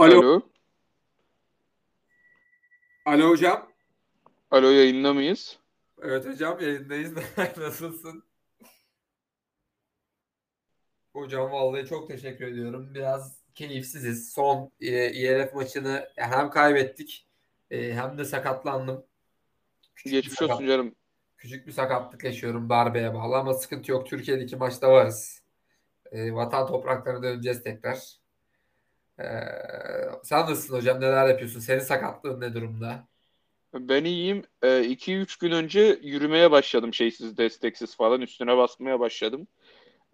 Alo. Alo. Alo hocam. Alo yayında mıyız? Evet hocam yayındayız. Nasılsın? Hocam vallahi çok teşekkür ediyorum. Biraz keyifsiziz. Son e, IRF maçını hem kaybettik e, hem de sakatlandım. Küçük Geçmiş sakat- olsun canım. Küçük bir sakatlık yaşıyorum darbeye bağlı ama sıkıntı yok. Türkiye'deki maçta varız. E, vatan topraklarına döneceğiz tekrar. E, sen nasılsın hocam? Neler yapıyorsun? Senin sakatlığın ne durumda? Ben iyiyim. 2-3 gün önce yürümeye başladım şeysiz desteksiz falan. Üstüne basmaya başladım.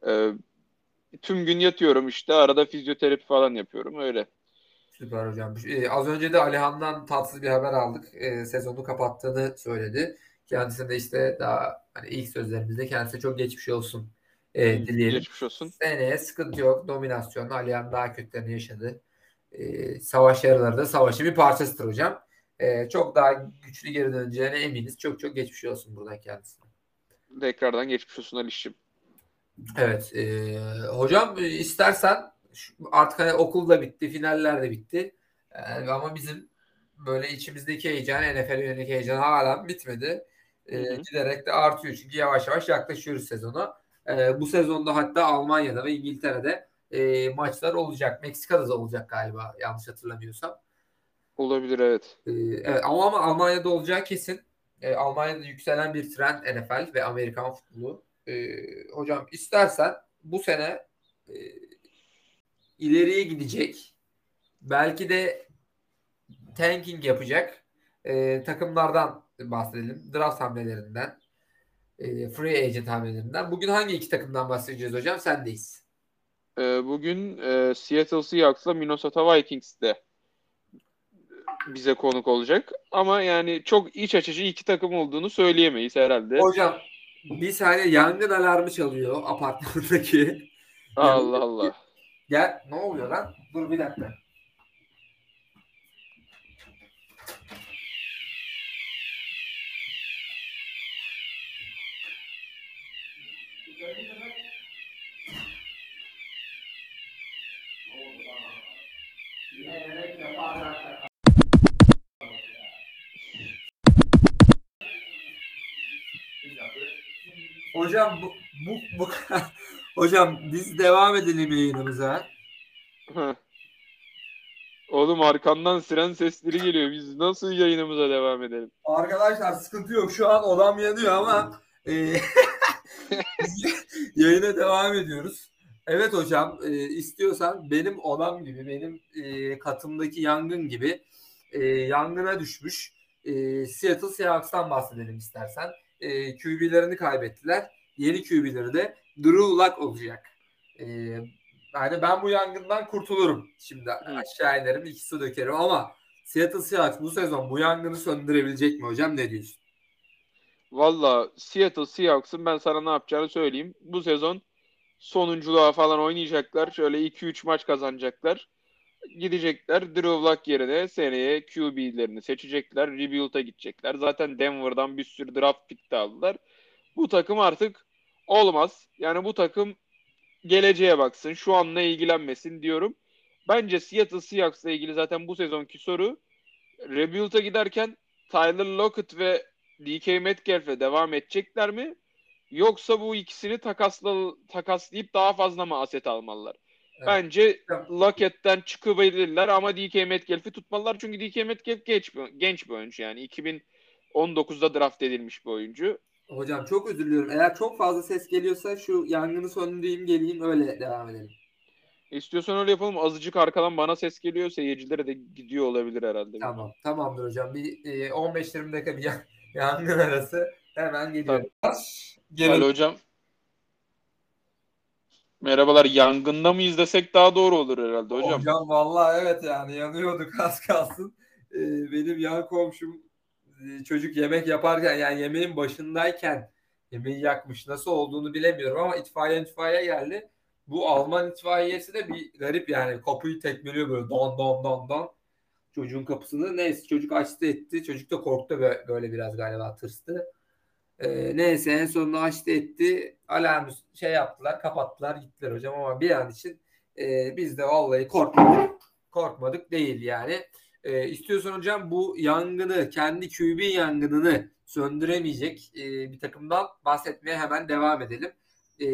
Ee, tüm gün yatıyorum işte. Arada fizyoterapi falan yapıyorum. Öyle. Süper hocam. Ee, az önce de Alihan'dan tatsız bir haber aldık. Ee, sezonu kapattığını söyledi. Kendisine de işte daha hani ilk sözlerimizde kendisine çok geçmiş olsun e, dileyelim. Geçmiş olsun. Seneye sıkıntı yok. Dominasyon. Alihan daha kötülerini yaşadı. Ee, savaş yarıları da savaşın bir parçasıdır hocam. Ee, çok daha güçlü geri döneceğine eminiz. Çok çok geçmiş olsun buradan kendisine. Tekrardan geçmiş olsun Alişim. Evet. e, hocam e, istersen artık hani okul da bitti, finaller de bitti. E, ama bizim böyle içimizdeki heyecan, NFL yönelik heyecan hala bitmedi. E, giderek de artıyor çünkü yavaş yavaş yaklaşıyoruz sezona. E, bu sezonda hatta Almanya'da ve İngiltere'de e, maçlar olacak. Meksika'da da olacak galiba yanlış hatırlamıyorsam. Olabilir evet. Ee, evet ama, ama Almanya'da olacağı kesin. Ee, Almanya'da yükselen bir trend NFL ve Amerikan futbolu. Ee, hocam istersen bu sene e, ileriye gidecek. Belki de tanking yapacak e, takımlardan bahsedelim. Draft hamlelerinden. E, free agent hamlelerinden. Bugün hangi iki takımdan bahsedeceğiz hocam? Sendeyiz. Ee, bugün e, Seattle Seahawks'la Minnesota Vikings'te bize konuk olacak. Ama yani çok iç açıcı iki takım olduğunu söyleyemeyiz herhalde. Hocam bir saniye yangın alarmı çalıyor apartmandaki. Allah Allah. Gel ne oluyor lan? Dur bir dakika. Hocam bu, bu, bu hocam biz devam edelim yayınımıza. Oğlum arkandan siren sesleri geliyor. Biz nasıl yayınımıza devam edelim? Arkadaşlar sıkıntı yok. Şu an odam yanıyor ama e, yayına devam ediyoruz. Evet hocam e, istiyorsan benim odam gibi benim e, katımdaki yangın gibi e, yangına düşmüş e, Seattle Seahawks'tan bahsedelim istersen. E, QB'lerini kaybettiler. Yeni QB'leri de Drew Lock olacak. E, yani ben bu yangından kurtulurum. Şimdi aşağı inerim iki su dökerim ama Seattle Seahawks bu sezon bu yangını söndürebilecek mi hocam? Ne diyorsun? Valla Seattle Seahawks'ın ben sana ne yapacağını söyleyeyim. Bu sezon sonunculuğa falan oynayacaklar. Şöyle 2-3 maç kazanacaklar. Gidecekler Drew Lock yerine seneye QB'lerini seçecekler. Rebuild'a gidecekler. Zaten Denver'dan bir sürü draft pick aldılar. Bu takım artık olmaz. Yani bu takım geleceğe baksın. Şu anla ilgilenmesin diyorum. Bence Seattle Seahawks'la ilgili zaten bu sezonki soru Rebuild'a giderken Tyler Lockett ve DK Metcalf'le devam edecekler mi? Yoksa bu ikisini takasla, takaslayıp daha fazla mı aset almalılar? Evet. Bence Tamam. Lockett'ten çıkabilirler ama DK Metcalf'i tutmalılar. Çünkü DK Metcalf genç bir, genç bir oyuncu yani. 2019'da draft edilmiş bir oyuncu. Hocam çok özür diliyorum. Eğer çok fazla ses geliyorsa şu yangını söndüreyim geleyim öyle devam edelim. İstiyorsan öyle yapalım. Azıcık arkadan bana ses geliyor. Seyircilere de gidiyor olabilir herhalde. Tamam. Tamamdır hocam. Bir e, 15-20 dakika bir yan- yangın arası hemen geliyorum. Gelin. Alo hocam. Merhabalar. Yangında mı izlesek daha doğru olur herhalde hocam. Hocam vallahi evet yani yanıyorduk az kalsın. Ee, benim yan komşum e, çocuk yemek yaparken yani yemeğin başındayken yemeği yakmış. Nasıl olduğunu bilemiyorum ama itfaiye itfaiye geldi. Bu Alman itfaiyesi de bir garip yani kapıyı tekmeliyor böyle don don don don. Çocuğun kapısını neyse çocuk açtı etti. Çocuk da korktu bö- böyle biraz galiba tırstı. Ee, neyse en sonunda açtı etti. Alarmı şey yaptılar kapattılar gittiler hocam ama bir an için e, biz de vallahi korkmadık. korkmadık değil yani. E, istiyorsan hocam bu yangını, kendi QB yangınını söndüremeyecek e, bir takımdan bahsetmeye hemen devam edelim. E,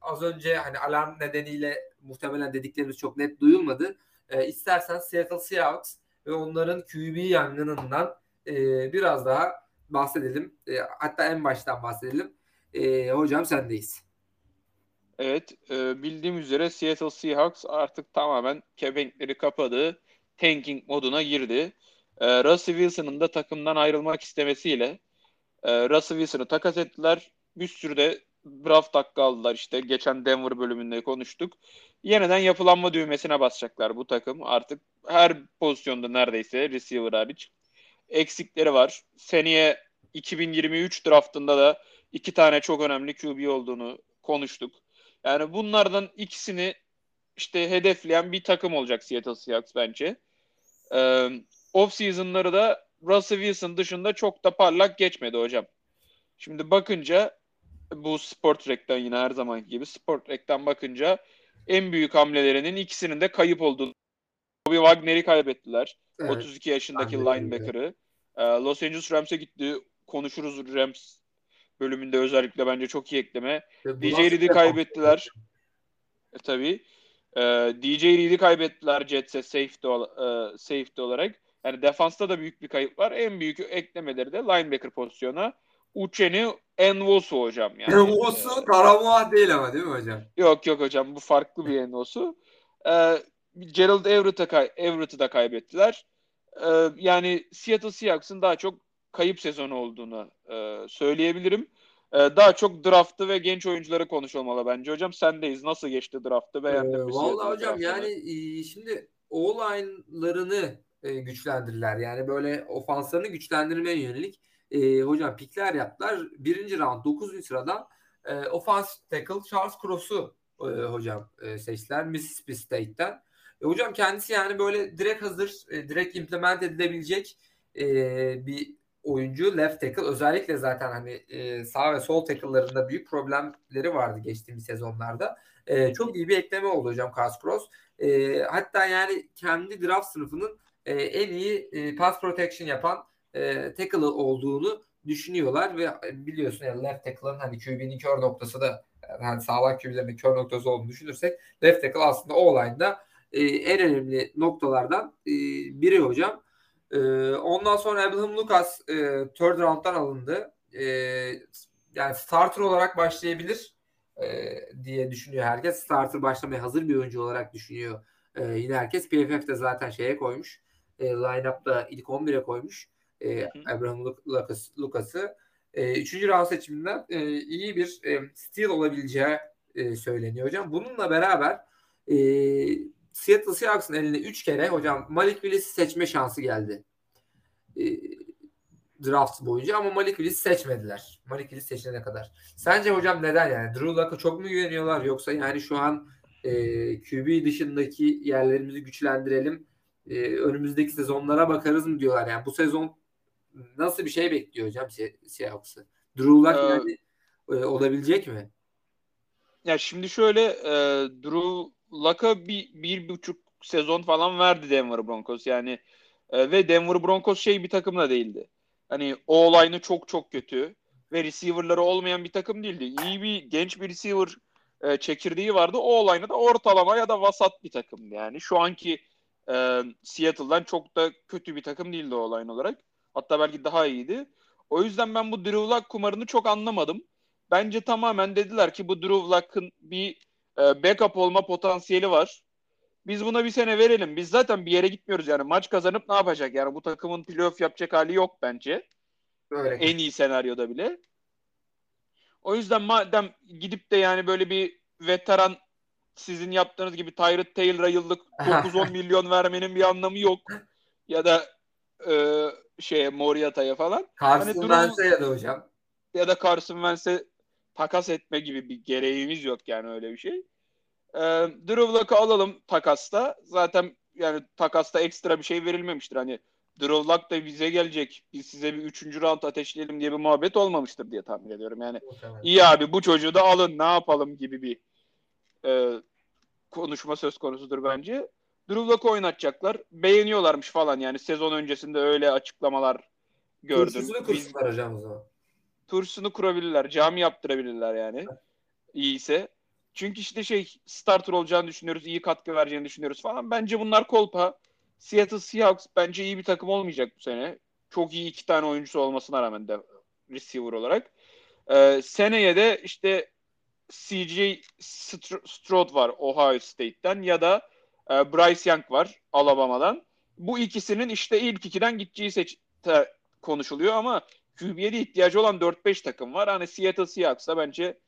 az önce hani alarm nedeniyle muhtemelen dediklerimiz çok net duyulmadı. E, istersen Seattle Seahawks ve onların QB yangınından e, biraz daha bahsedelim. E, hatta en baştan bahsedelim. E, hocam sendeyiz. Evet, e, bildiğim üzere Seattle Seahawks artık tamamen kebenkleri kapadı. Tanking moduna girdi. E, Russell Wilson'ın da takımdan ayrılmak istemesiyle e, Russell Wilson'ı takas ettiler. Bir sürü de draft hakkı aldılar işte. Geçen Denver bölümünde konuştuk. Yeniden yapılanma düğmesine basacaklar bu takım. Artık her pozisyonda neredeyse receiver hariç eksikleri var. Seneye 2023 draftında da iki tane çok önemli QB olduğunu konuştuk. Yani bunlardan ikisini işte hedefleyen bir takım olacak Seattle Seahawks bence. Ee, off season'ları da Russell Wilson dışında çok da parlak geçmedi hocam. Şimdi bakınca bu Sport Rek'ten yine her zaman gibi Sport Rek'ten bakınca en büyük hamlelerinin ikisinin de kayıp olduğunu. Bobby Wagner'i kaybettiler. Evet. 32 yaşındaki linebacker'ı. Ee, Los Angeles Rams'e gitti. Konuşuruz Rams bölümünde özellikle bence çok iyi ekleme. DJ Reed'i kaybettiler. E, tabii. E, DJ Reed'i kaybettiler Jets'e safety, e, safety olarak. Yani defansta da büyük bir kayıp var. En büyük eklemeleri de linebacker pozisyona. Uchen'i Envosu hocam. Yani. Envosu ee, Karamuah değil ama değil mi hocam? Yok yok hocam bu farklı bir Envosu. Ee, Gerald Everett'ı kay Everett'ı da kaybettiler. Ee, yani Seattle Seahawks'ın daha çok kayıp sezonu olduğunu e, söyleyebilirim. E, daha çok draftı ve genç oyuncuları konuşulmalı bence. Hocam sendeyiz. Nasıl geçti draftı? Beğendin ee, mi? Valla hocam draftını? yani e, şimdi o-line'larını e, güçlendirirler. Yani böyle ofanslarını güçlendirmeye yönelik e, hocam pikler yaptılar. Birinci round 9. sıradan e, offensive tackle Charles Cross'u e, hocam e, seçtiler Mississippi State'ten. E, hocam kendisi yani böyle direkt hazır, e, direkt implement edilebilecek e, bir oyuncu left tackle özellikle zaten hani e, sağ ve sol tackle'larında büyük problemleri vardı geçtiğimiz sezonlarda. E, çok iyi bir ekleme oldu hocam Carlos Cross. E, hatta yani kendi draft sınıfının e, en iyi e, pass protection yapan e, tackle olduğunu düşünüyorlar ve biliyorsun yani left tackle'ın hani QB'nin kör noktası da yani sağlam QB'lerin kör noktası olduğunu düşünürsek left tackle aslında o line'da e, en önemli noktalardan e, biri hocam. E, ondan sonra Abraham Lucas e, third round'dan alındı. E, yani starter olarak başlayabilir e, diye düşünüyor herkes. Starter başlamaya hazır bir oyuncu olarak düşünüyor e, yine herkes. PFF de zaten şeye koymuş. E, line-up'ta ilk 11'e koymuş. E, Abraham Lucas, Lucas'ı. E, üçüncü round seçiminden e, iyi bir e, steal olabileceği e, söyleniyor hocam. Bununla beraber e, Seattle Seahawks'ın eline 3 kere hocam Malik Willis'i seçme şansı geldi. E, draft boyunca ama Malik Willis seçmediler. Malik Willis seçene kadar. Sence hocam neden yani? Drew Luck'a çok mu güveniyorlar yoksa yani şu an e, QB dışındaki yerlerimizi güçlendirelim e, önümüzdeki sezonlara bakarız mı diyorlar yani bu sezon nasıl bir şey bekliyor hocam Seahawks'ı? Drew Luck ee, yani e, olabilecek mi? Ya şimdi şöyle e, Drew Luck'a bir, bir buçuk sezon falan verdi Denver Broncos. Yani e, ve Denver Broncos şey bir takım da değildi. Hani o olayını çok çok kötü ve receiver'ları olmayan bir takım değildi. İyi bir genç bir receiver e, çekirdeği vardı. O olayını da ortalama ya da vasat bir takımdı. Yani şu anki e, Seattle'dan çok da kötü bir takım değildi o olayın olarak. Hatta belki daha iyiydi. O yüzden ben bu Drew Luck kumarını çok anlamadım. Bence tamamen dediler ki bu Drew Luck'ın bir e, backup olma potansiyeli var. Biz buna bir sene verelim. Biz zaten bir yere gitmiyoruz yani. Maç kazanıp ne yapacak? Yani bu takımın playoff yapacak hali yok bence. Öyle. En iyi senaryoda bile. O yüzden madem gidip de yani böyle bir veteran sizin yaptığınız gibi Tyrod Taylor'a yıllık 9-10 milyon vermenin bir anlamı yok. Ya da e, şeye Moriata'ya falan. Carson hani Wentz'e ya da hocam. Ya da Carson Wentz'e takas etme gibi bir gereğimiz yok yani öyle bir şey. E, Drew Luck'ı alalım takasta. Zaten yani takasta ekstra bir şey verilmemiştir. Hani Drew Luck da bize gelecek. Biz size bir üçüncü round ateşleyelim diye bir muhabbet olmamıştır diye tahmin ediyorum. Yani evet. iyi abi bu çocuğu da alın ne yapalım gibi bir e, konuşma söz konusudur bence. Drew Lock'u oynatacaklar. Beğeniyorlarmış falan yani sezon öncesinde öyle açıklamalar gördüm. Kursunlar hocam o zaman. Turşusunu kurabilirler. Cami yaptırabilirler yani. İyiyse. Çünkü işte şey starter olacağını düşünüyoruz. iyi katkı vereceğini düşünüyoruz falan. Bence bunlar kolpa. Seattle Seahawks bence iyi bir takım olmayacak bu sene. Çok iyi iki tane oyuncusu olmasına rağmen de receiver olarak. Ee, seneye de işte CJ Stroud var Ohio State'ten ya da e, Bryce Young var Alabama'dan. Bu ikisinin işte ilk ikiden gideceği seç konuşuluyor ama QB'ye ihtiyacı olan 4-5 takım var. Hani Seattle Seahawks'da bence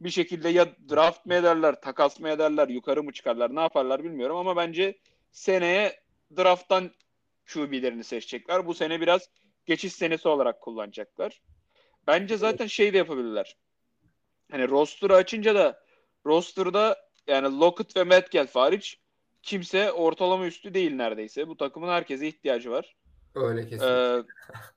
bir şekilde ya draft mı ederler, takas mı ederler, yukarı mı çıkarlar, ne yaparlar bilmiyorum ama bence seneye drafttan QB'lerini seçecekler. Bu sene biraz geçiş senesi olarak kullanacaklar. Bence zaten şey de yapabilirler. Hani roster'ı açınca da roster'da yani Lockett ve Metcalf hariç kimse ortalama üstü değil neredeyse. Bu takımın herkese ihtiyacı var. Öyle kesinlikle. Ee,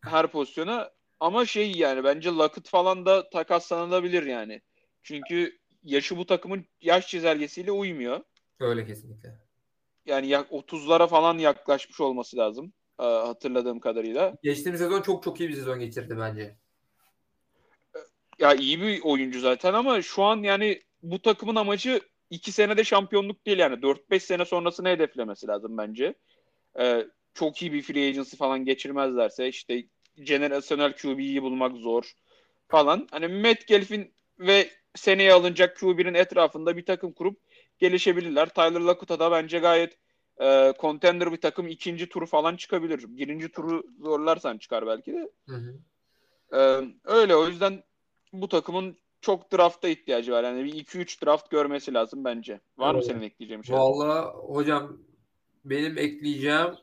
her pozisyona. Ama şey yani bence Lockett falan da takaslanabilir yani. Çünkü yaşı bu takımın yaş çizelgesiyle uymuyor. Öyle kesinlikle. Yani 30'lara falan yaklaşmış olması lazım. Hatırladığım kadarıyla. Geçtiğimiz sezon çok çok iyi bir sezon geçirdi bence. Ya iyi bir oyuncu zaten ama şu an yani bu takımın amacı 2 senede şampiyonluk değil yani 4-5 sene sonrasını hedeflemesi lazım bence. Ee, çok iyi bir free agency falan geçirmezlerse işte generasyonel QB'yi bulmak zor falan. Hani Matt Gelf'in ve seneye alınacak QB'nin etrafında bir takım kurup gelişebilirler. Tyler Lockett'a da bence gayet e, contender bir takım ikinci turu falan çıkabilir. Birinci turu zorlarsan çıkar belki de. Hı hı. E, öyle o yüzden bu takımın çok drafta ihtiyacı var. Yani bir 2-3 draft görmesi lazım bence. Var evet. mı senin ekleyeceğin şey? Valla hocam benim ekleyeceğim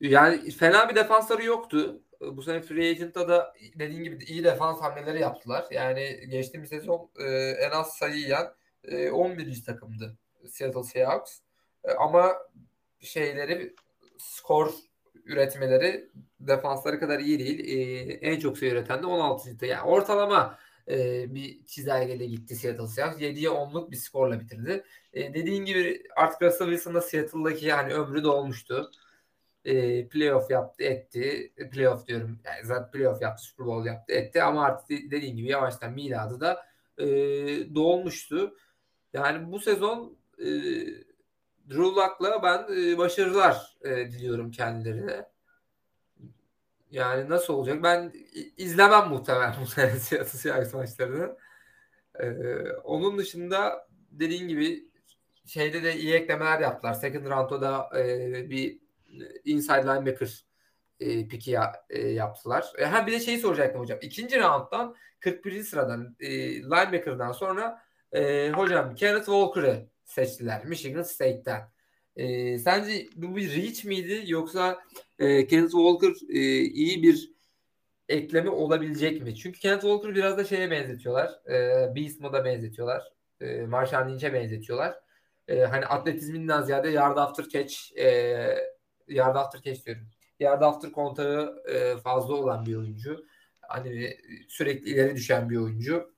yani fena bir defansları yoktu. Bu sene Free Agent'ta da dediğin gibi iyi defans hamleleri yaptılar. Yani geçtiğimiz sezon e, en az sayı yiyen e, 11. takımdı Seattle Seahawks. E, ama şeyleri skor üretmeleri defansları kadar iyi değil. E, en çok sayı üreten de 16. Yani ortalama e, bir çizelgede gitti Seattle Seahawks. 7'ye 10'luk bir skorla bitirdi. E, dediğin gibi artık Russell Wilson'da Seattle'daki yani ömrü dolmuştu. E, playoff yaptı etti. E, playoff diyorum. Yani zaten playoff yaptı. Super Bowl yaptı etti. Ama artık dediğin gibi yavaştan miladı da e, dolmuştu. Yani bu sezon e, Drew Luck'la ben e, başarılar e, diliyorum kendilerine. Yani nasıl olacak? Ben izlemem muhtemelen bu sene Seattle Seahawks maçlarını. Ee, onun dışında dediğin gibi şeyde de iyi eklemeler yaptılar. Second round'da da e, bir inside linebacker e, piki ya, e, yaptılar. E, ha bir de şeyi soracaktım hocam. İkinci round'dan 41. sıradan e, linebacker'dan sonra e, hocam Kenneth Walker'ı seçtiler Michigan State'ten. E, sence bu bir reach miydi yoksa e, Kenneth Walker e, iyi bir ekleme olabilecek mi? Çünkü Kenneth Walker biraz da şeye benzetiyorlar. E, Beast Mode'a benzetiyorlar. E, Marshall Lynch'e benzetiyorlar. E, hani atletizminden ziyade yard after catch e, yard after catch diyorum. Yard after kontağı e, fazla olan bir oyuncu. Hani sürekli ileri düşen bir oyuncu.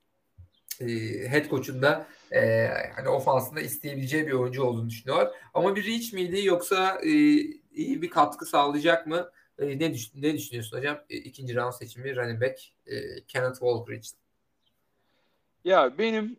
E, head coach'un da e, hani ofansında isteyebileceği bir oyuncu olduğunu düşünüyorlar. Ama bir reach miydi yoksa e, iyi bir katkı sağlayacak mı? E, ne, düş ne düşünüyorsun hocam? E, ikinci round seçimi running back e, Kenneth Walker için. Ya benim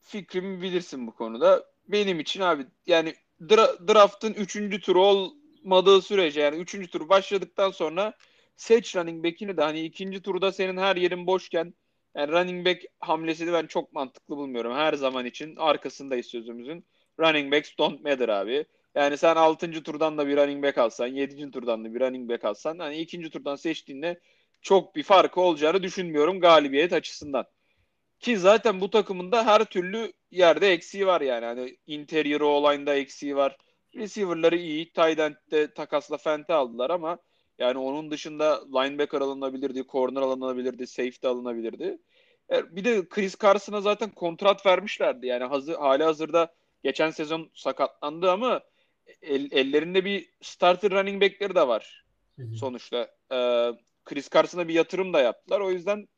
fikrimi bilirsin bu konuda. Benim için abi yani dra- draft'ın üçüncü turu olmadığı sürece yani üçüncü tur başladıktan sonra seç running back'ini de hani ikinci turda senin her yerin boşken yani running back hamlesini ben çok mantıklı bulmuyorum. Her zaman için arkasındayız sözümüzün. Running backs don't matter abi. Yani sen 6. turdan da bir running back alsan, 7. turdan da bir running back alsan hani ikinci turdan seçtiğinde çok bir farkı olacağını düşünmüyorum galibiyet açısından. Ki zaten bu takımında her türlü yerde eksiği var yani. Hani interior olayında eksiği var. Receiver'ları iyi. Tight end'de takasla Fente aldılar ama yani onun dışında linebacker alınabilirdi, corner alınabilirdi, safety alınabilirdi. E, bir de Chris Carson'a zaten kontrat vermişlerdi. Yani hazır, hali hazırda geçen sezon sakatlandı ama el, ellerinde bir starter running back'leri de var sonuçta. Ee, Chris Carson'a bir yatırım da yaptılar. O yüzden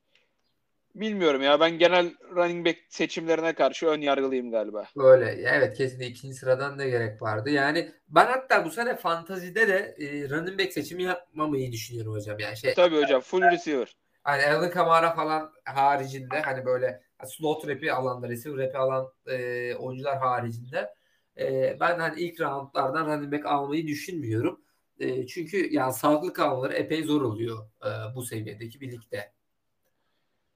bilmiyorum ya ben genel running back seçimlerine karşı ön yargılıyım galiba. Öyle. Evet kesinlikle ikinci sıradan da gerek vardı. Yani ben hatta bu sene fantazide de e, running back seçimi yapmamayı düşünüyorum hocam. Yani şey Tabii hocam full receiver. Hani Alvin Kamara falan haricinde hani böyle slot rap'i alan, receiver rap'i alan e, oyuncular haricinde e, ben hani ilk roundlardan running back almayı düşünmüyorum. E, çünkü yani sağlıklı kalmaları epey zor oluyor e, bu seviyedeki birlikte.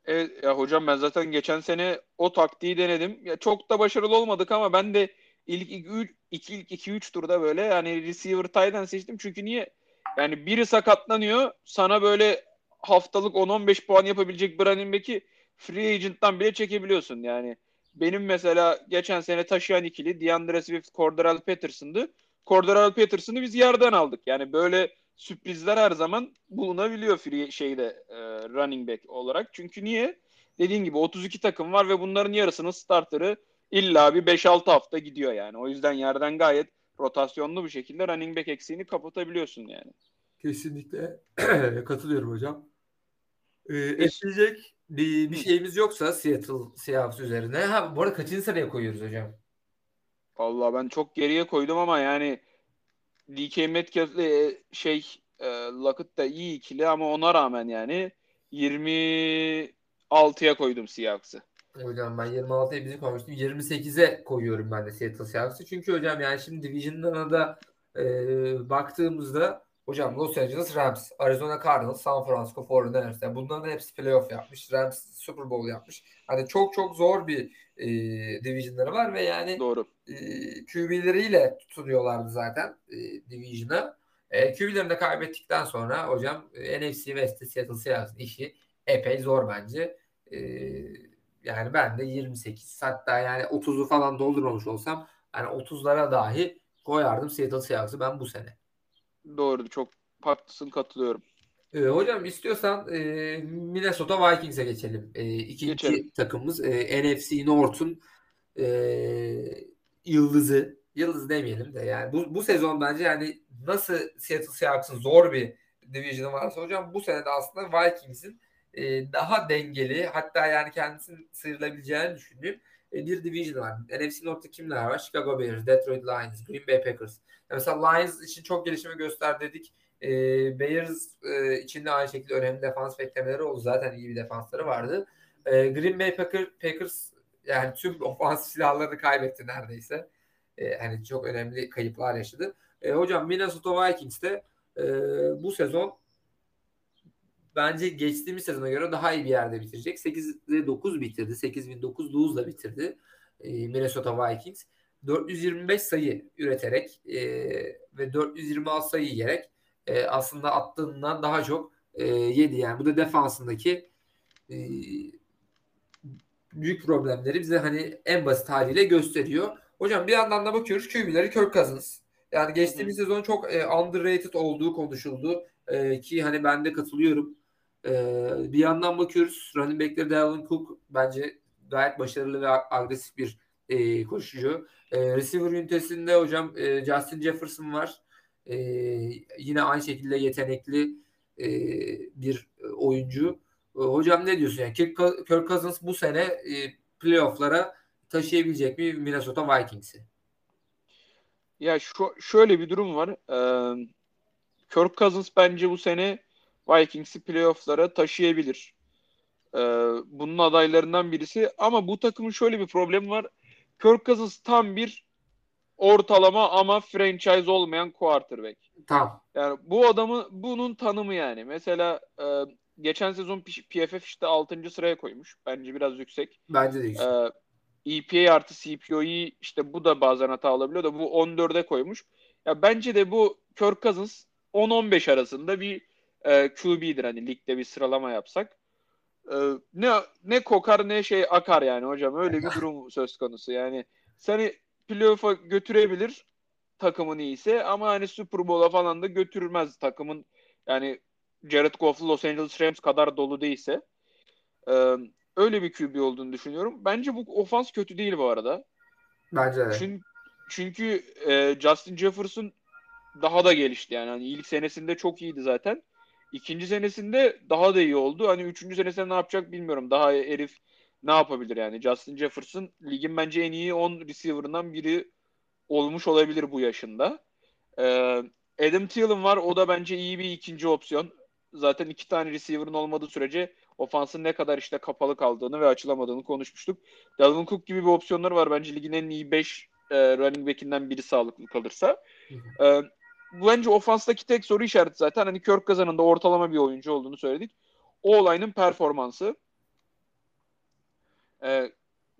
Evet ya hocam ben zaten geçen sene o taktiği denedim. Ya çok da başarılı olmadık ama ben de ilk 2 ilk 2 3 turda böyle yani receiver tight seçtim. Çünkü niye? Yani biri sakatlanıyor. Sana böyle haftalık 10-15 puan yapabilecek bir running back'i free agent'tan bile çekebiliyorsun. Yani benim mesela geçen sene taşıyan ikili DeAndre Swift, Cordell Patterson'dı. Cordell Patterson'ı biz yerden aldık. Yani böyle sürprizler her zaman bulunabiliyor free şeyde e, running back olarak. Çünkü niye? Dediğin gibi 32 takım var ve bunların yarısının starterı illa bir 5-6 hafta gidiyor yani. O yüzden yerden gayet rotasyonlu bir şekilde running back eksiğini kapatabiliyorsun yani. Kesinlikle katılıyorum hocam. Ee, ekleyecek bir, bir şeyimiz yoksa Seattle Seahawks üzerine. Ha, bu arada kaçıncı sıraya koyuyoruz hocam? Vallahi ben çok geriye koydum ama yani DK Metcalf'le e, şey e, Lockett da iyi ikili ama ona rağmen yani 26'ya koydum Seahawks'ı. Hocam ben 26'ya bizi koymuştum. 28'e koyuyorum ben de Seattle Seahawks'ı. Çünkü hocam yani şimdi Division'dan da e, baktığımızda hocam Los Angeles Rams, Arizona Cardinals, San Francisco 49ers. Yani bunların hepsi playoff yapmış. Rams Super Bowl yapmış. Hani çok çok zor bir e, divisionları var ve yani Doğru. E, QB'leriyle tutunuyorlardı zaten e, division'a. E, QB'lerini de kaybettikten sonra hocam e, NFC West'te Seattle Seahawks'ın işi epey zor bence. E, yani ben de 28 hatta yani 30'u falan doldurmamış olsam yani 30'lara dahi koyardım Seattle Seahawks'ı ben bu sene. Doğru çok haklısın katılıyorum. E, hocam istiyorsan e, Minnesota Vikings'e geçelim. E, ikinci geçelim. takımımız e, NFC North'un e, yıldızı. Yıldız demeyelim de yani bu, bu sezon bence yani nasıl Seattle Seahawks'ın zor bir division'ı varsa hocam bu sene de aslında Vikings'in e, daha dengeli hatta yani kendisini sıyrılabileceğini düşündüğüm bir division var. NFC North'ta kimler var? Chicago Bears, Detroit Lions, Green Bay Packers. mesela Lions için çok gelişme göster dedik. E, Bears e, için de aynı şekilde önemli defans beklemeleri oldu. Zaten iyi bir defansları vardı. E, Green Bay Packer, Packers yani tüm ofans silahlarını kaybetti neredeyse. E, hani çok önemli kayıplar yaşadı. E, hocam Minnesota Vikings'te e, bu sezon bence geçtiğimiz sezona göre daha iyi bir yerde bitirecek. 8'de 9 bitirdi. 8009 bitirdi e, Minnesota Vikings. 425 sayı üreterek e, ve 426 sayı yiyerek e, aslında attığından daha çok e, yedi. Yani bu da defansındaki e, büyük problemleri bize hani en basit haliyle gösteriyor. Hocam bir yandan da bakıyoruz QB'leri Kirk Cousins. Yani geçtiğimiz sezon çok e, underrated olduğu konuşuldu. E, ki hani ben de katılıyorum. E, bir yandan bakıyoruz running back'leri Dalvin Cook bence gayet başarılı ve agresif bir e, koşucu. E, receiver ünitesinde hocam e, Justin Jefferson var. E, yine aynı şekilde yetenekli e, bir oyuncu. E, hocam ne diyorsun? Yani Kirk Cousins bu sene e, playoff'lara taşıyabilecek mi Minnesota Vikings'i? Ya şu, şöyle bir durum var. Ee, Kirk Cousins bence bu sene Vikings'i playoff'lara taşıyabilir. Ee, bunun adaylarından birisi. Ama bu takımın şöyle bir problemi var. Kirk Cousins tam bir ortalama ama franchise olmayan quarterback. Tamam. Yani bu adamı bunun tanımı yani. Mesela e, geçen sezon PFF işte 6. sıraya koymuş. Bence biraz yüksek. Bence de yüksek. E, EPA artı CPO'yu işte bu da bazen hata alabiliyor da bu 14'e koymuş. Ya bence de bu Kirk Cousins 10-15 arasında bir e, QB'dir hani ligde bir sıralama yapsak. E, ne ne kokar ne şey akar yani hocam öyle bir durum söz konusu. Yani seni playoff'a götürebilir takımın iyiyse ama hani Super Bowl'a falan da götürmez takımın yani Jared Goff'lu Los Angeles Rams kadar dolu değilse. Ee, öyle bir QB olduğunu düşünüyorum. Bence bu ofans kötü değil bu arada. Bence de. Çünkü, çünkü e, Justin Jefferson daha da gelişti yani. yani ilk senesinde çok iyiydi zaten. İkinci senesinde daha da iyi oldu. Hani üçüncü senesinde ne yapacak bilmiyorum. Daha herif ne yapabilir yani? Justin Jefferson ligin bence en iyi 10 receiver'ından biri olmuş olabilir bu yaşında. Ee, Adam Thielen var. O da bence iyi bir ikinci opsiyon. Zaten iki tane receiver'ın olmadığı sürece ofansın ne kadar işte kapalı kaldığını ve açılamadığını konuşmuştuk. Dalvin Cook gibi bir opsiyonları var. Bence ligin en iyi 5 e, running back'inden biri sağlıklı kalırsa. E, bence ofanstaki tek soru işareti zaten. Hani Kirk Cousins da ortalama bir oyuncu olduğunu söyledik. O olayın performansı. E,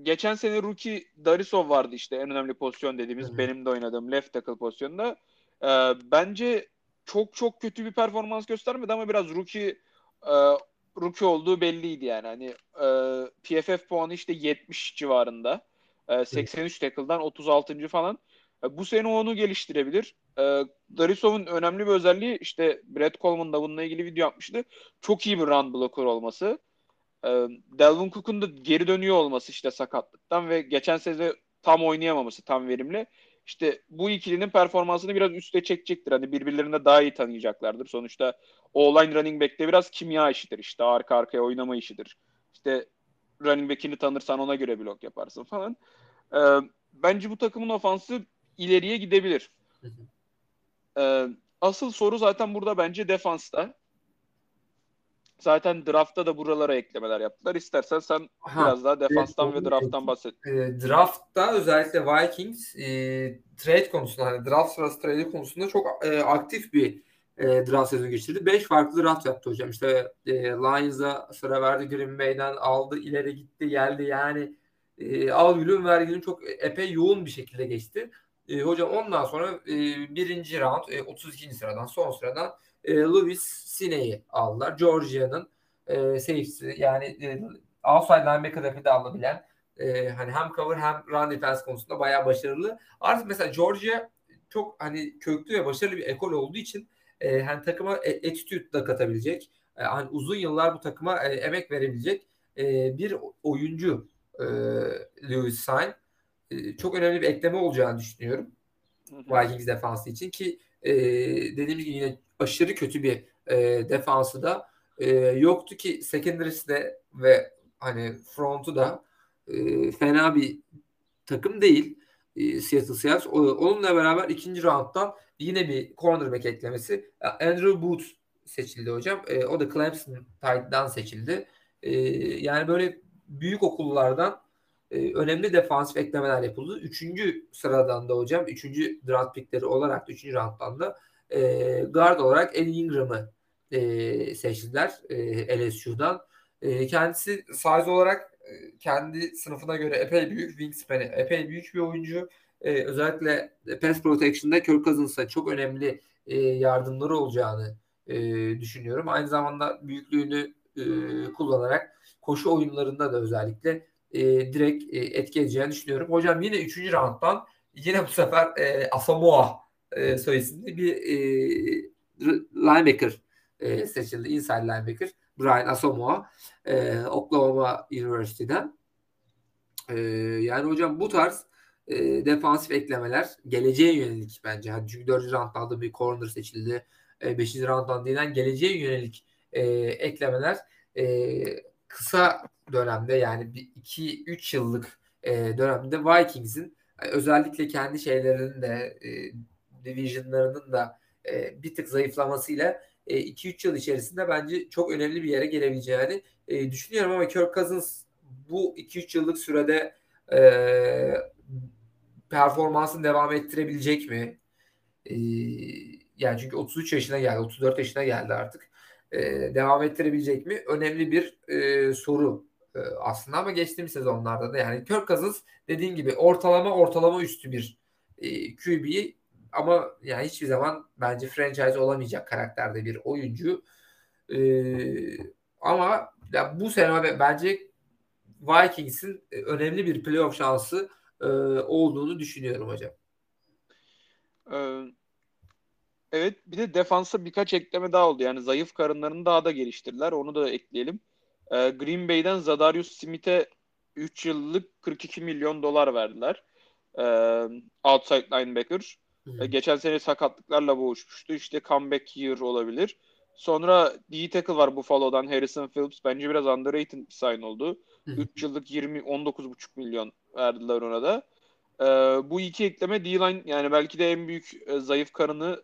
geçen sene rookie Darisov vardı işte en önemli pozisyon dediğimiz Hı-hı. benim de oynadığım left tackle pozisyonunda. E, bence çok çok kötü bir performans göstermedi ama biraz rookie e, rookie olduğu belliydi yani. Hani e, PFF puanı işte 70 civarında. E, 83 tackle'dan 36. falan. E, bu sene onu geliştirebilir. E, Darisov'un önemli bir özelliği işte Brett Coleman da bununla ilgili video yapmıştı. Çok iyi bir run blocker olması. E, Delvin Cook'un da geri dönüyor olması işte sakatlıktan ve geçen sene tam oynayamaması tam verimli. İşte bu ikilinin performansını biraz üste çekecektir. Hani birbirlerine daha iyi tanıyacaklardır. Sonuçta o line running back'te biraz kimya işidir işte. Arka arkaya oynama işidir. İşte running back'ini tanırsan ona göre blok yaparsın falan. Ee, bence bu takımın ofansı ileriye gidebilir. Ee, asıl soru zaten burada bence defansta. Zaten draftta da buralara eklemeler yaptılar. İstersen sen ha, biraz daha defanstan evet, ve drafttan bahset. E, draftta özellikle Vikings e, trade konusunda hani draft sırası trade konusunda çok e, aktif bir e, draft sezonu geçirdi. 5 farklı draft yaptı hocam. İşte e, Lions'a sıra verdi Green Bay'den aldı ileri gitti geldi yani e, al gülüm ver gülüm çok epey yoğun bir şekilde geçti. E, hocam ondan sonra e, birinci round e, 32. sıradan son sıradan e, Louis Sine'yi aldılar. Georgia'nın e, safety'si yani e, outside linebacker de alabilen e, hani hem cover hem run defense konusunda bayağı başarılı. Artık mesela Georgia çok hani köklü ve başarılı bir ekol olduğu için e, hani takıma e, attitude da katabilecek. E, hani uzun yıllar bu takıma e, emek verebilecek e, bir oyuncu e, Lewis Sign. E, çok önemli bir ekleme olacağını düşünüyorum. Vikings defansı için ki e, dediğimiz gibi yine aşırı kötü bir e, defansı da e, yoktu ki secondary'si de ve hani front'u da e, fena bir takım değil e, Seattle Seahawks. Onunla beraber ikinci rounddan yine bir cornerback eklemesi. Andrew Booth seçildi hocam. E, o da Clemson Tide'dan seçildi. E, yani böyle büyük okullardan e, önemli defansif eklemeler yapıldı. Üçüncü sıradan da hocam, üçüncü draft pickleri olarak da üçüncü rounddan da e, guard olarak Eddie Ingram'ı e, seçtiler e, LSU'dan. E, kendisi size olarak e, kendi sınıfına göre epey büyük, wingspan'i epey büyük bir oyuncu. E, özellikle pass protection'da Kirk Cousins'a çok önemli e, yardımları olacağını e, düşünüyorum. Aynı zamanda büyüklüğünü e, kullanarak koşu oyunlarında da özellikle e, direkt e, etki edeceğini düşünüyorum. Hocam yine 3. rounddan yine bu sefer e, Asamoah e, soy isimli bir e, linebacker e, seçildi. Inside linebacker. Brian Asamoah e, Oklahoma University'den. E, yani hocam bu tarz e, defansif eklemeler geleceğe yönelik bence. Yani çünkü 4. roundda bir corner seçildi. E, 5. rounddan değil geleceğe yönelik e, eklemeler e, kısa dönemde yani 2-3 yıllık e, dönemde Vikings'in e, özellikle kendi şeylerinin de e, divisionlarının da e, bir tık zayıflamasıyla 2-3 e, yıl içerisinde bence çok önemli bir yere gelebileceğini e, düşünüyorum ama Kirk Cousins bu 2-3 yıllık sürede e, performansını devam ettirebilecek mi? E, yani çünkü 33 yaşına geldi, 34 yaşına geldi artık. E, devam ettirebilecek mi? Önemli bir e, soru e, aslında ama geçtiğimiz sezonlarda da yani Kirk Cousins dediğin gibi ortalama ortalama üstü bir e, QB ama yani hiçbir zaman bence franchise olamayacak karakterde bir oyuncu. E, ama ya bu sene bence Vikings'in önemli bir playoff şansı e, olduğunu düşünüyorum hocam. Evet bir de defansa birkaç ekleme daha oldu. Yani zayıf karınlarını daha da geliştirdiler. Onu da ekleyelim. Ee, Green Bay'den Zadarius Smith'e 3 yıllık 42 milyon dolar verdiler. Ee, outside linebacker. Hmm. Ee, geçen sene sakatlıklarla boğuşmuştu. İşte comeback year olabilir. Sonra D tackle var Buffalo'dan Harrison Phillips. Bence biraz underrated bir sign oldu. 3 yıllık 20 19,5 milyon verdiler ona da. Ee, bu iki ekleme D-line yani belki de en büyük e, zayıf karını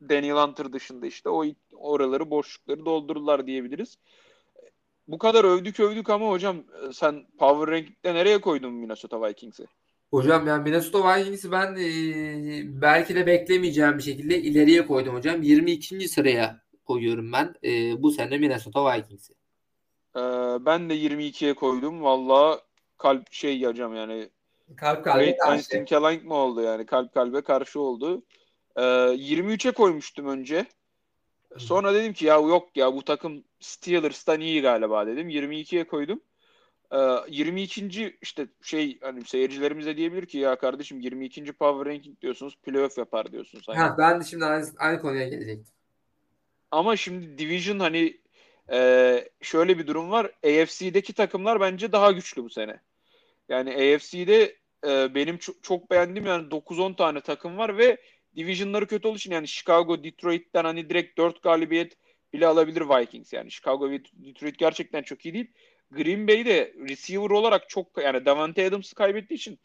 Daniel Hunter dışında işte o oraları boşlukları doldururlar diyebiliriz. Bu kadar övdük övdük ama hocam e, sen Power Ranking'de nereye koydun Minnesota Vikings'i? Hocam yani Minnesota Vikings'i ben e, belki de beklemeyeceğim bir şekilde ileriye koydum hocam. 22. sıraya koyuyorum ben e, bu sene Minnesota Vikings'i. Ee, ben de 22'ye koydum. Valla kalp şey hocam yani kalp kalbe Great karşı. Mı oldu yani kalp kalbe karşı oldu. Ee, 23'e koymuştum önce. Sonra dedim ki ya yok ya bu takım Steelers'tan iyi galiba dedim. 22'ye koydum. Ee, 22. işte şey hani seyircilerimiz de diyebilir ki ya kardeşim 22. power ranking diyorsunuz playoff yapar diyorsunuz. Hani. Ha, ben de şimdi aynı, aynı konuya gelecektim. Ama şimdi division hani e, şöyle bir durum var. AFC'deki takımlar bence daha güçlü bu sene. Yani AFC'de e, benim çok, çok beğendiğim yani 9-10 tane takım var ve divisionları kötü olduğu için yani Chicago, Detroit'ten hani direkt 4 galibiyet bile alabilir Vikings yani. Chicago ve Detroit gerçekten çok iyi değil. Green Bay de receiver olarak çok yani Davante Adams'ı kaybettiği için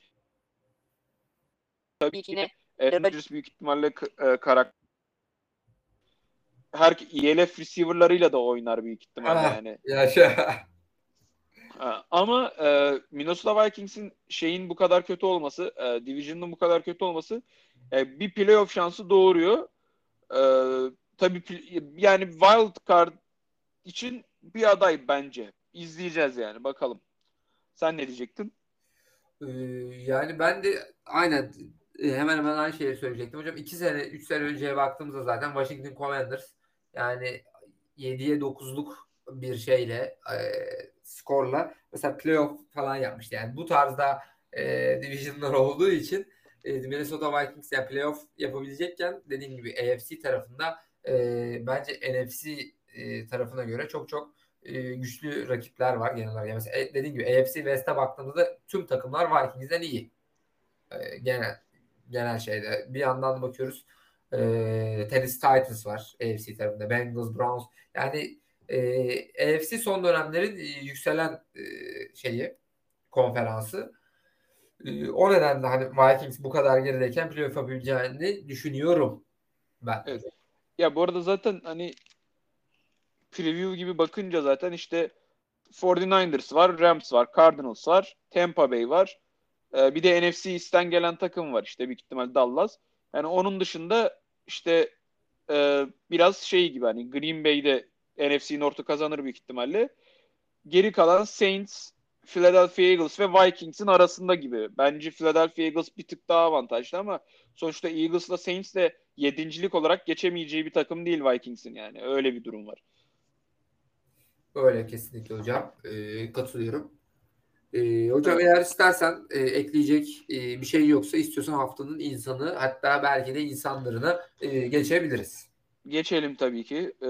tabii ki Rodgers büyük ihtimalle e, karakter her ELF receiver'larıyla da oynar büyük ihtimalle ah, yani. Yaşa. Ama e, Minnesota Vikings'in şeyin bu kadar kötü olması, e, Division'ın bu kadar kötü olması e, bir playoff şansı doğuruyor. E, tabii yani wild card için bir aday bence. İzleyeceğiz yani bakalım. Sen ne diyecektin? Ee, yani ben de aynen e, hemen hemen aynı şeyi söyleyecektim. Hocam 2 sene 3 sene önceye baktığımızda zaten Washington Commanders yani 7'ye 9'luk bir şeyle e, skorla mesela playoff falan yapmıştı. Yani bu tarzda e, divisionlar olduğu için e, Minnesota Vikings yani playoff yapabilecekken dediğim gibi AFC tarafında e, bence NFC e, tarafına göre çok çok e, güçlü rakipler var genel olarak. Yani mesela e, dediğim gibi AFC West'e baktığımızda tüm takımlar Vikings'den iyi. E, genel genel şeyde. Bir yandan bakıyoruz e, Tennessee Titans var AFC tarafında. Bengals, Browns. Yani e, AFC son dönemlerin e, yükselen e, şeyi konferansı. E, o nedenle hani Vikings bu kadar gerideyken playoff yapabileceğini düşünüyorum ben. Evet. Ya bu arada zaten hani preview gibi bakınca zaten işte 49ers var, Rams var, Cardinals var, Tampa Bay var. Ee, bir de NFC East'ten gelen takım var işte büyük ihtimal Dallas. Yani onun dışında işte e, biraz şey gibi hani Green Bay'de NFC North'u kazanır büyük ihtimalle. Geri kalan Saints, Philadelphia Eagles ve Vikings'in arasında gibi. Bence Philadelphia Eagles bir tık daha avantajlı ama sonuçta Eagles'la Saints de yedincilik olarak geçemeyeceği bir takım değil Vikings'in yani. Öyle bir durum var. Öyle kesinlikle hocam. Ee, katılıyorum. Ee, hocam eğer istersen e, ekleyecek e, bir şey yoksa istiyorsan haftanın insanı hatta belki de insanlarına e, geçebiliriz. Geçelim tabii ki. Ee,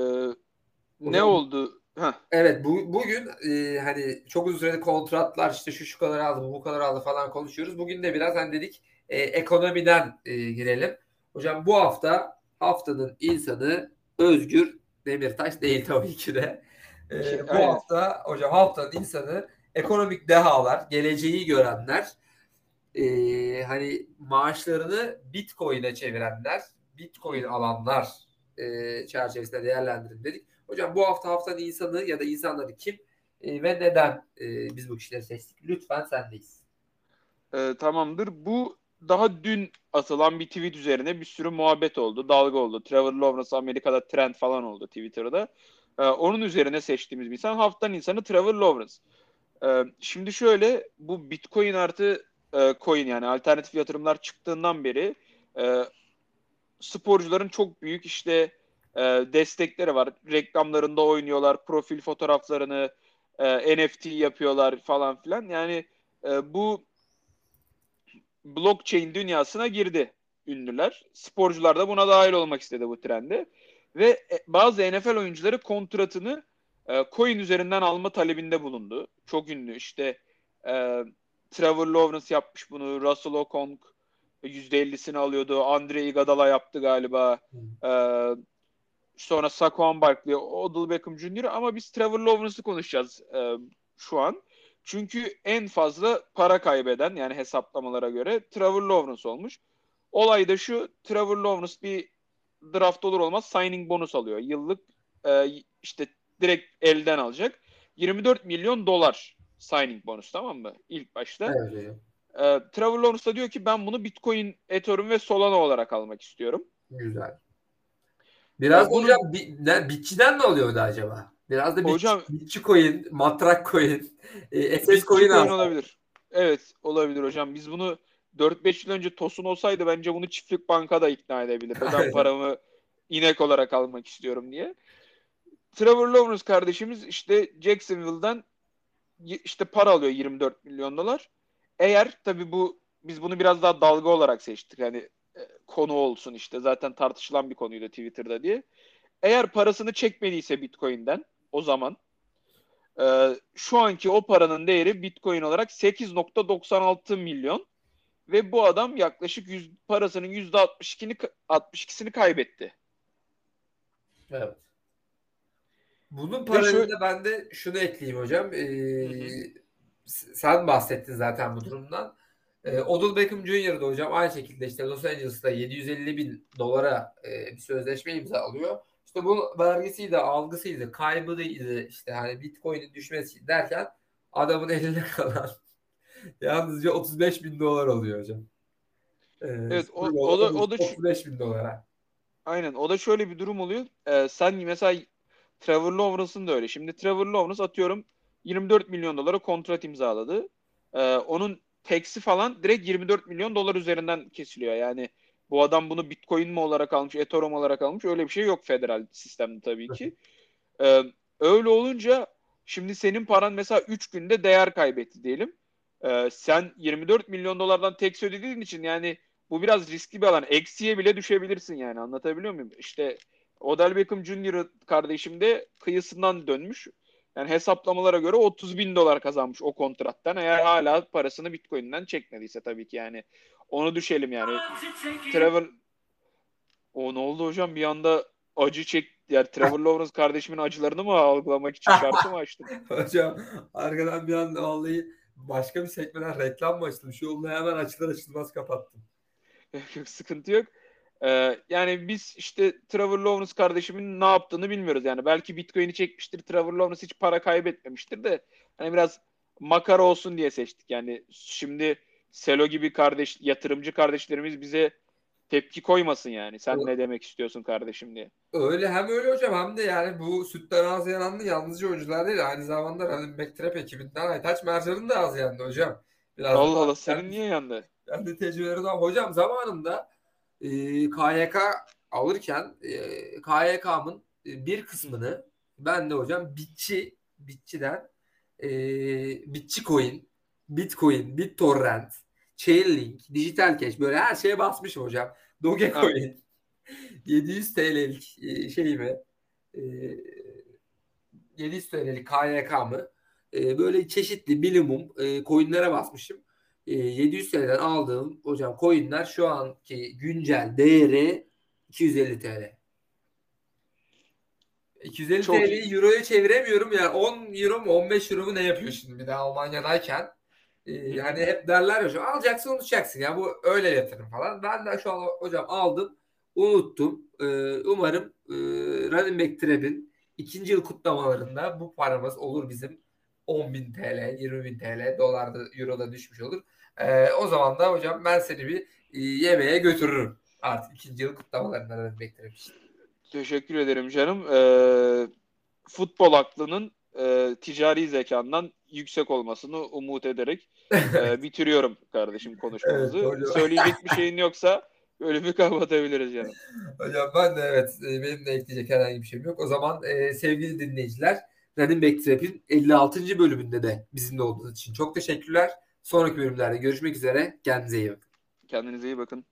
ne oldu? Heh. Evet bu, bugün e, hani çok uzun süreli kontratlar işte şu şu kadar aldı bu kadar aldı falan konuşuyoruz. Bugün de biraz hani dedik e, ekonomiden e, girelim. Hocam bu hafta haftanın insanı Özgür Demirtaş değil tabii ki de. E, bu hafta hocam haftanın insanı ekonomik dehalar, geleceği görenler, e, hani maaşlarını Bitcoin'e çevirenler, Bitcoin alanlar e, çerçevesinde değerlendirin dedik. Hocam bu hafta haftanın insanı ya da insanları kim e, ve neden e, biz bu kişileri seçtik? Lütfen sendeyiz. E, tamamdır. Bu daha dün atılan bir tweet üzerine bir sürü muhabbet oldu, dalga oldu. Trevor Lawrence Amerika'da trend falan oldu Twitter'da. E, onun üzerine seçtiğimiz bir insan haftanın insanı Trevor Lawrence. E, şimdi şöyle bu Bitcoin artı e, coin yani alternatif yatırımlar çıktığından beri e, sporcuların çok büyük işte e, destekleri var. Reklamlarında oynuyorlar, profil fotoğraflarını e, NFT yapıyorlar falan filan. Yani e, bu blockchain dünyasına girdi ünlüler. Sporcular da buna dahil olmak istedi bu trende. Ve e, bazı NFL oyuncuları kontratını e, coin üzerinden alma talebinde bulundu. Çok ünlü işte e, Trevor Lawrence yapmış bunu, Russell Okong %50'sini alıyordu, Andre Iguodala yaptı galiba. E, sonra Saquon Barkley, Odell Beckham Jr. ama biz Trevor Lawrence'ı konuşacağız e, şu an. Çünkü en fazla para kaybeden yani hesaplamalara göre Trevor Lawrence olmuş. Olay da şu Trevor Lawrence bir draft olur olmaz signing bonus alıyor. Yıllık e, işte direkt elden alacak. 24 milyon dolar signing bonus tamam mı? İlk başta. Evet. E, Trevor Lawrence da diyor ki ben bunu Bitcoin, Ethereum ve Solana olarak almak istiyorum. Güzel. Biraz Ya hocam bi, ne, bitçiden mi oluyordu acaba? Biraz da bitçi, Hocam- bitçi coin, matrak coin, e, SS coin al. olabilir. Evet olabilir hocam. Biz bunu 4-5 yıl önce Tosun olsaydı bence bunu Çiftlik Bank'a da ikna edebilirdi. Ben paramı inek olarak almak istiyorum diye. Trevor Lawrence kardeşimiz işte Jacksonville'dan işte para alıyor 24 milyon dolar. Eğer tabii bu biz bunu biraz daha dalga olarak seçtik. Hani konu olsun işte zaten tartışılan bir konuydu Twitter'da diye. Eğer parasını çekmediyse Bitcoin'den o zaman e, şu anki o paranın değeri Bitcoin olarak 8.96 milyon ve bu adam yaklaşık 100, parasının %62'ni ka- 62'sini kaybetti. Evet. Bunun paralelinde ben de şunu ekleyeyim hocam. Ee, hı. s- sen bahsettin zaten bu durumdan. Ee, Odell Beckham Jr. da hocam aynı şekilde işte Los Angeles'ta 750 bin dolara e, bir sözleşme imzalıyor. İşte bu vergisiydi, algısıydı, kaybıydı işte hani Bitcoin'in düşmesi derken adamın eline kalan yalnızca 35 bin dolar oluyor hocam. Ee, Evet, o- o da- o da şu- 35 bin dolara. Aynen. O da şöyle bir durum oluyor. Ee, sen mesela Trevor Lawrence'ın da öyle. Şimdi Trevor Lawrence atıyorum 24 milyon dolara kontrat imzaladı. Ee, onun tax'i falan direkt 24 milyon dolar üzerinden kesiliyor. Yani bu adam bunu Bitcoin mi olarak almış, Ethereum olarak almış öyle bir şey yok federal sistemde tabii ki. Ee, öyle olunca şimdi senin paran mesela 3 günde değer kaybetti diyelim. Ee, sen 24 milyon dolardan tax ödediğin için yani bu biraz riskli bir alan. Eksiye bile düşebilirsin yani anlatabiliyor muyum? İşte Odell Beckham Jr. kardeşim de kıyısından dönmüş. Yani hesaplamalara göre 30 bin dolar kazanmış o kontrattan. Eğer hala parasını Bitcoin'den çekmediyse tabii ki yani. Onu düşelim yani. Trevor o ne oldu hocam bir anda acı çek yani Trevor Lawrence kardeşimin acılarını mı algılamak için şarkı mı açtın? Hocam arkadan bir anda vallahi başka bir sekmeden reklam mı açtım? Şu yolunu hemen açılır açılmaz kapattım. Yok, sıkıntı yok. Ee, yani biz işte Trevor Lawrence kardeşimin ne yaptığını bilmiyoruz. Yani belki Bitcoin'i çekmiştir. Trevor Lawrence hiç para kaybetmemiştir de hani biraz makara olsun diye seçtik. Yani şimdi Selo gibi kardeş yatırımcı kardeşlerimiz bize tepki koymasın yani. Sen Evet. ne demek istiyorsun kardeşim diye. Öyle hem öyle hocam hem de yani bu sütten ağzı yananlı yalnızca oyuncular değil aynı zamanda running back trap ekibinden Aytaç Mercan'ın da ağzı yandı hocam. Biraz Allah Allah senin niye yandı? Ben de tecrübeleri. Hocam zamanında e, KYK alırken e, KYK'mın e, bir kısmını ben de hocam bitçi bitçiden e, bitçi coin, bitcoin, bittorrent, chainlink, dijital cash böyle her şeye basmışım hocam. Dogecoin 700 TL'lik e, şeyimi e, 700 TL'lik KYK'mı e, böyle çeşitli minimum e, coinlere basmışım. E, 700 TL'den aldığım hocam coinler şu anki güncel değeri 250 TL. 250 Çok TL'yi euroya çeviremiyorum ya. 10 euro mu 15 euro mu ne yapıyor şimdi bir de Almanya'dayken. E, yani hep derler ya hocam alacaksın unutacaksın ya bu öyle yatırım falan. Ben de şu an hocam aldım unuttum. E, umarım e, running back trap'in ikinci yıl kutlamalarında bu paramız olur bizim 10.000 TL, 20.000 TL, dolarda, euroda düşmüş olur. Ee, o zaman da hocam ben seni bir e, yemeğe götürürüm. Artık ikinci yıl kutlamalarından trap için. Teşekkür ederim canım. Ee, futbol aklının e, ticari zekandan yüksek olmasını umut ederek e, bitiriyorum kardeşim konuşmamızı. Evet, hocam. Söyleyecek bir şeyin yoksa bölümü kapatabiliriz canım. Hocam ben de evet e, benim de ekleyecek herhangi bir şeyim yok. O zaman e, sevgili dinleyiciler Running Back Trap'in 56. bölümünde de bizimle olduğunuz için çok teşekkürler. Sonraki bölümlerde görüşmek üzere. Kendinize iyi bakın. Kendinize iyi bakın.